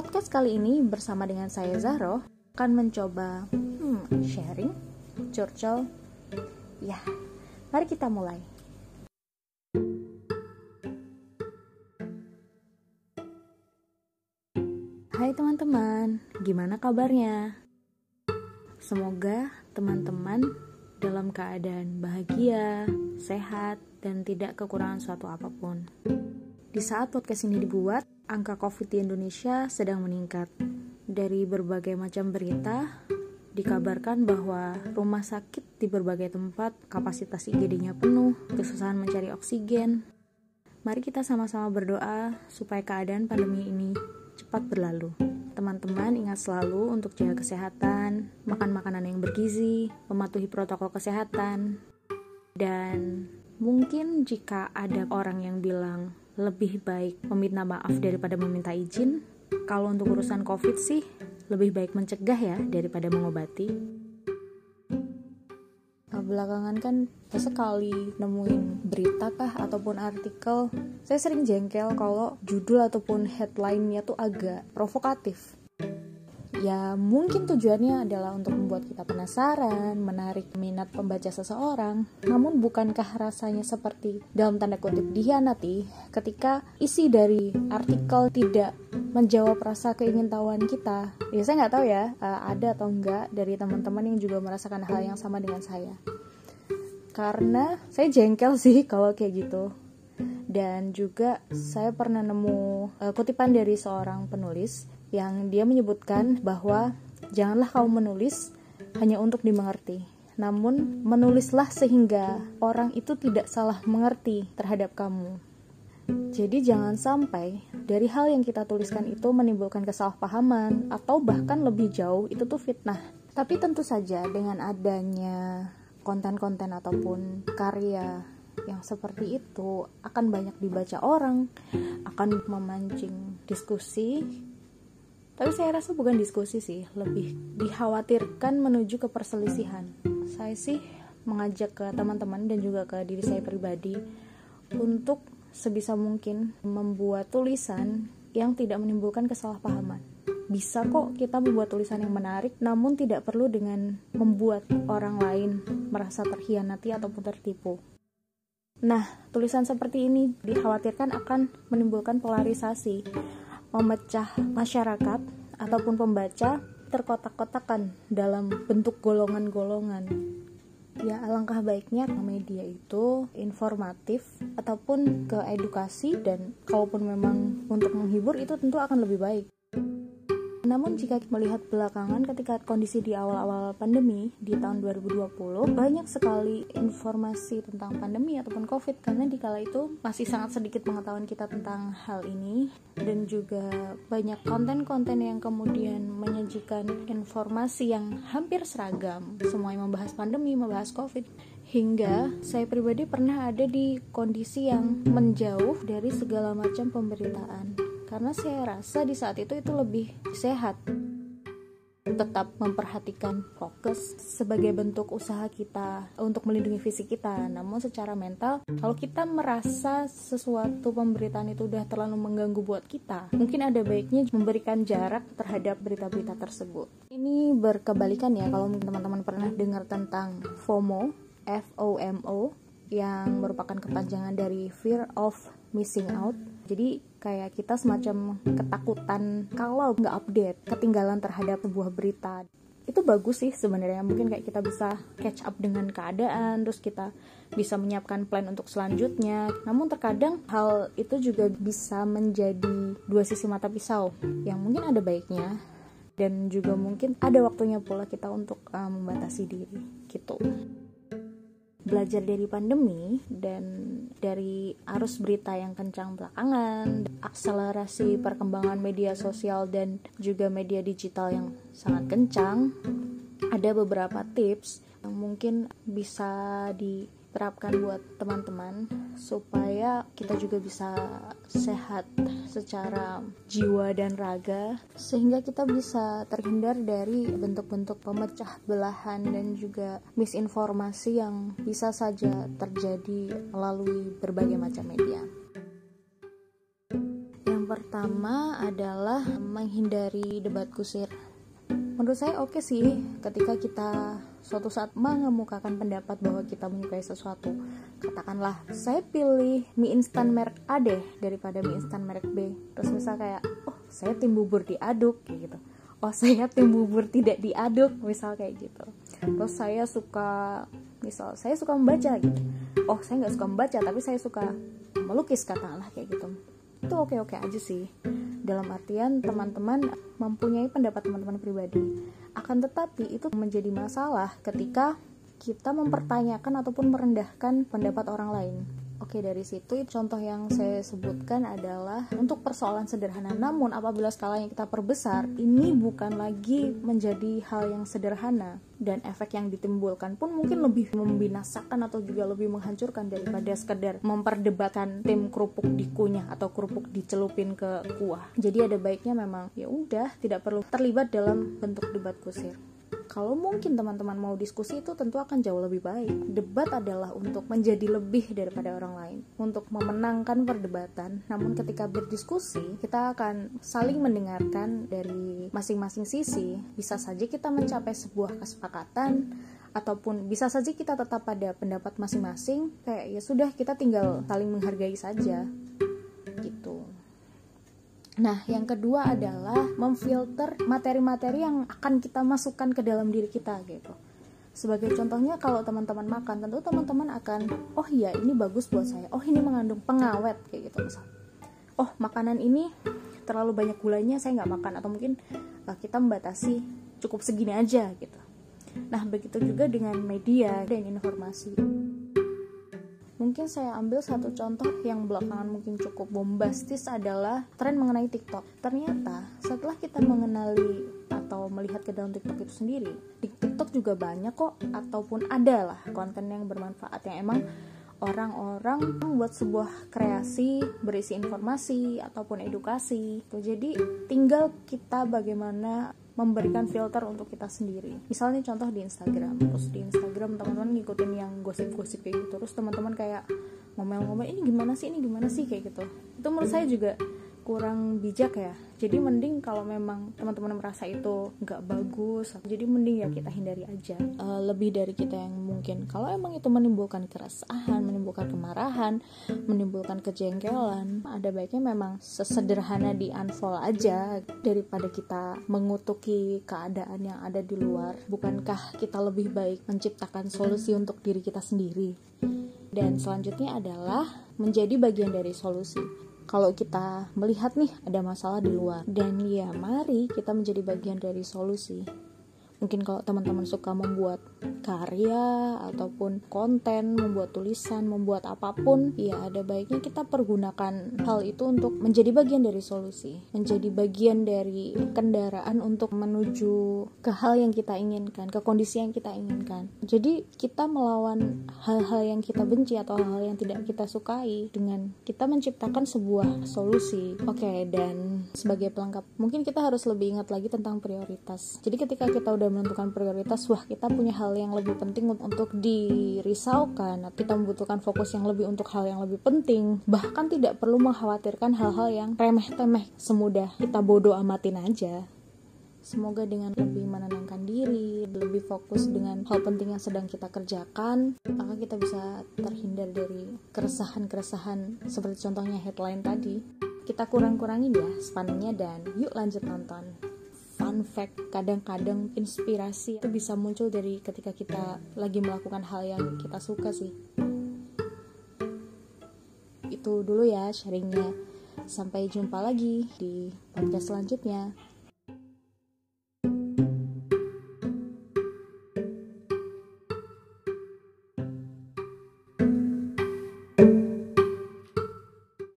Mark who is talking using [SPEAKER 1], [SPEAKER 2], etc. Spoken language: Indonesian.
[SPEAKER 1] Podcast kali ini bersama dengan saya Zahro akan mencoba hmm, sharing, curcol. Ya, mari kita mulai. Hai teman-teman, gimana kabarnya? Semoga teman-teman dalam keadaan bahagia, sehat, dan tidak kekurangan suatu apa pun. Di saat podcast ini dibuat, angka COVID di Indonesia sedang meningkat. Dari berbagai macam berita, dikabarkan bahwa rumah sakit di berbagai tempat kapasitas IGD-nya penuh, kesusahan mencari oksigen. Mari kita sama-sama berdoa supaya keadaan pandemi ini cepat berlalu. Teman-teman ingat selalu untuk jaga kesehatan, makan makanan yang bergizi, mematuhi protokol kesehatan, dan mungkin jika ada orang yang bilang lebih baik meminta maaf daripada meminta izin. Kalau untuk urusan COVID sih, lebih baik mencegah ya daripada mengobati. Nah, belakangan kan sekali nemuin berita kah ataupun artikel, saya sering jengkel kalau judul ataupun headline-nya tuh agak provokatif ya mungkin tujuannya adalah untuk membuat kita penasaran, menarik minat pembaca seseorang. Namun bukankah rasanya seperti dalam tanda kutip dihianati ketika isi dari artikel tidak menjawab rasa keingintahuan kita? Ya saya nggak tahu ya eh, ada atau enggak dari teman-teman yang juga merasakan hal yang sama dengan saya. Karena saya jengkel sih kalau kayak gitu dan juga saya pernah nemu uh, kutipan dari seorang penulis yang dia menyebutkan bahwa janganlah kamu menulis hanya untuk dimengerti, namun menulislah sehingga orang itu tidak salah mengerti terhadap kamu. Jadi jangan sampai dari hal yang kita tuliskan itu menimbulkan kesalahpahaman atau bahkan lebih jauh itu tuh fitnah. Tapi tentu saja dengan adanya konten-konten ataupun karya yang seperti itu akan banyak dibaca orang, akan memancing diskusi tapi saya rasa bukan diskusi sih, lebih dikhawatirkan menuju ke perselisihan. Saya sih mengajak ke teman-teman dan juga ke diri saya pribadi untuk sebisa mungkin membuat tulisan yang tidak menimbulkan kesalahpahaman. Bisa kok kita membuat tulisan yang menarik, namun tidak perlu dengan membuat orang lain merasa terhianati ataupun tertipu. Nah, tulisan seperti ini dikhawatirkan akan menimbulkan polarisasi memecah masyarakat ataupun pembaca terkotak-kotakan dalam bentuk golongan-golongan. Ya, alangkah baiknya media itu informatif ataupun ke edukasi dan kalaupun memang untuk menghibur itu tentu akan lebih baik. Namun jika melihat belakangan ketika kondisi di awal-awal pandemi di tahun 2020 banyak sekali informasi tentang pandemi ataupun covid karena di kala itu masih sangat sedikit pengetahuan kita tentang hal ini dan juga banyak konten-konten yang kemudian menyajikan informasi yang hampir seragam. Semuanya membahas pandemi, membahas covid. Hingga saya pribadi pernah ada di kondisi yang menjauh dari segala macam pemberitaan karena saya rasa di saat itu itu lebih sehat. Tetap memperhatikan fokus sebagai bentuk usaha kita untuk melindungi fisik kita. Namun secara mental kalau kita merasa sesuatu pemberitaan itu udah terlalu mengganggu buat kita mungkin ada baiknya memberikan jarak terhadap berita-berita tersebut. Ini berkebalikan ya kalau teman-teman pernah dengar tentang FOMO FOMO yang merupakan kepanjangan dari fear of missing out. Jadi kayak kita semacam ketakutan kalau nggak update ketinggalan terhadap sebuah berita. Itu bagus sih sebenarnya. Mungkin kayak kita bisa catch up dengan keadaan terus kita bisa menyiapkan plan untuk selanjutnya. Namun terkadang hal itu juga bisa menjadi dua sisi mata pisau. Yang mungkin ada baiknya dan juga mungkin ada waktunya pula kita untuk uh, membatasi diri. Gitu. Belajar dari pandemi dan dari arus berita yang kencang belakangan, akselerasi perkembangan media sosial dan juga media digital yang sangat kencang, ada beberapa tips yang mungkin bisa di terapkan buat teman-teman supaya kita juga bisa sehat secara jiwa dan raga sehingga kita bisa terhindar dari bentuk-bentuk pemecah belahan dan juga misinformasi yang bisa saja terjadi melalui berbagai macam media. Pertama adalah menghindari debat kusir. Menurut saya oke okay sih ketika kita suatu saat mengemukakan pendapat bahwa kita menyukai sesuatu katakanlah saya pilih mie instan merek A deh daripada mie instan merek B. Terus misal kayak oh saya tim bubur diaduk kayak gitu. Oh saya tim bubur tidak diaduk misal kayak gitu. Terus saya suka misal saya suka membaca gitu. Oh saya nggak suka membaca tapi saya suka melukis katakanlah kayak gitu. Itu oke-oke aja sih. Dalam artian teman-teman mempunyai pendapat teman-teman pribadi akan tetapi itu menjadi masalah ketika kita mempertanyakan ataupun merendahkan pendapat orang lain Oke dari situ contoh yang saya sebutkan adalah untuk persoalan sederhana namun apabila skalanya kita perbesar ini bukan lagi menjadi hal yang sederhana dan efek yang ditimbulkan pun mungkin lebih membinasakan atau juga lebih menghancurkan daripada sekedar memperdebatkan tim kerupuk dikunyah atau kerupuk dicelupin ke kuah. Jadi ada baiknya memang ya udah tidak perlu terlibat dalam bentuk debat kusir kalau mungkin teman-teman mau diskusi itu tentu akan jauh lebih baik. Debat adalah untuk menjadi lebih daripada orang lain, untuk memenangkan perdebatan. Namun ketika berdiskusi, kita akan saling mendengarkan dari masing-masing sisi. Bisa saja kita mencapai sebuah kesepakatan ataupun bisa saja kita tetap pada pendapat masing-masing. Kayak ya sudah kita tinggal saling menghargai saja. Gitu. Nah, yang kedua adalah memfilter materi-materi yang akan kita masukkan ke dalam diri kita gitu. Sebagai contohnya kalau teman-teman makan, tentu teman-teman akan, oh iya ini bagus buat saya. Oh ini mengandung pengawet kayak gitu misal. Oh makanan ini terlalu banyak gulanya saya nggak makan atau mungkin uh, kita membatasi cukup segini aja gitu. Nah begitu juga dengan media dan informasi mungkin saya ambil satu contoh yang belakangan mungkin cukup bombastis adalah tren mengenai TikTok. Ternyata setelah kita mengenali atau melihat ke dalam TikTok itu sendiri, di TikTok juga banyak kok ataupun ada lah konten yang bermanfaat yang emang orang-orang membuat sebuah kreasi berisi informasi ataupun edukasi. Jadi tinggal kita bagaimana memberikan filter untuk kita sendiri misalnya contoh di Instagram terus di Instagram teman-teman ngikutin yang gosip-gosip kayak gitu. Terus teman-teman kayak ngomel-ngomel ini gimana sih? Ini gimana sih? kayak gitu. Itu menurut saya juga kurang bijak ya. Jadi mending kalau memang teman-teman merasa itu nggak bagus jadi mending ya kita hindari aja. Uh, lebih dari kita yang mungkin. Kalau emang itu menimbulkan keresahan menimbulkan kemarahan menimbulkan kejengkelan ada baiknya memang sesederhana di unfollow aja daripada kita mengutuki keadaan yang ada di luar. Bukankah kita lebih baik menciptakan solusi untuk diri kita sendiri? Dan selanjutnya adalah menjadi bagian dari solusi kalau kita melihat nih ada masalah di luar. Dan ya mari kita menjadi bagian dari solusi. Mungkin kalau teman-teman suka membuat karya ataupun konten, membuat tulisan, membuat apa pun, ya ada baiknya kita pergunakan hal itu untuk menjadi bagian dari solusi, menjadi bagian dari kendaraan untuk menuju ke hal yang kita inginkan, ke kondisi yang kita inginkan. Jadi kita melawan hal-hal yang kita benci atau hal-hal yang tidak kita sukai dengan kita menciptakan sebuah solusi. Oke, okay, dan sebagai pelengkap, mungkin kita harus lebih ingat lagi tentang prioritas. Jadi ketika kita udah menentukan prioritas wah kita punya hal yang lebih penting untuk dirisaukan. Kita membutuhkan fokus yang lebih untuk hal yang lebih penting. Bahkan tidak perlu mengkhawatirkan hal-hal yang remeh-temeh semudah kita bodoh amatin aja. Semoga dengan lebih menenangkan diri, lebih fokus dengan hal penting yang sedang kita kerjakan, maka kita bisa terhindar dari keresahan-keresahan seperti contohnya headline tadi. Kita kurang-kurangin ya spanningnya dan yuk lanjut nonton fun fact kadang-kadang inspirasi itu bisa muncul dari ketika kita lagi melakukan hal yang kita suka sih. Itu dulu ya sharingnya. Sampai jumpa lagi di podcast selanjutnya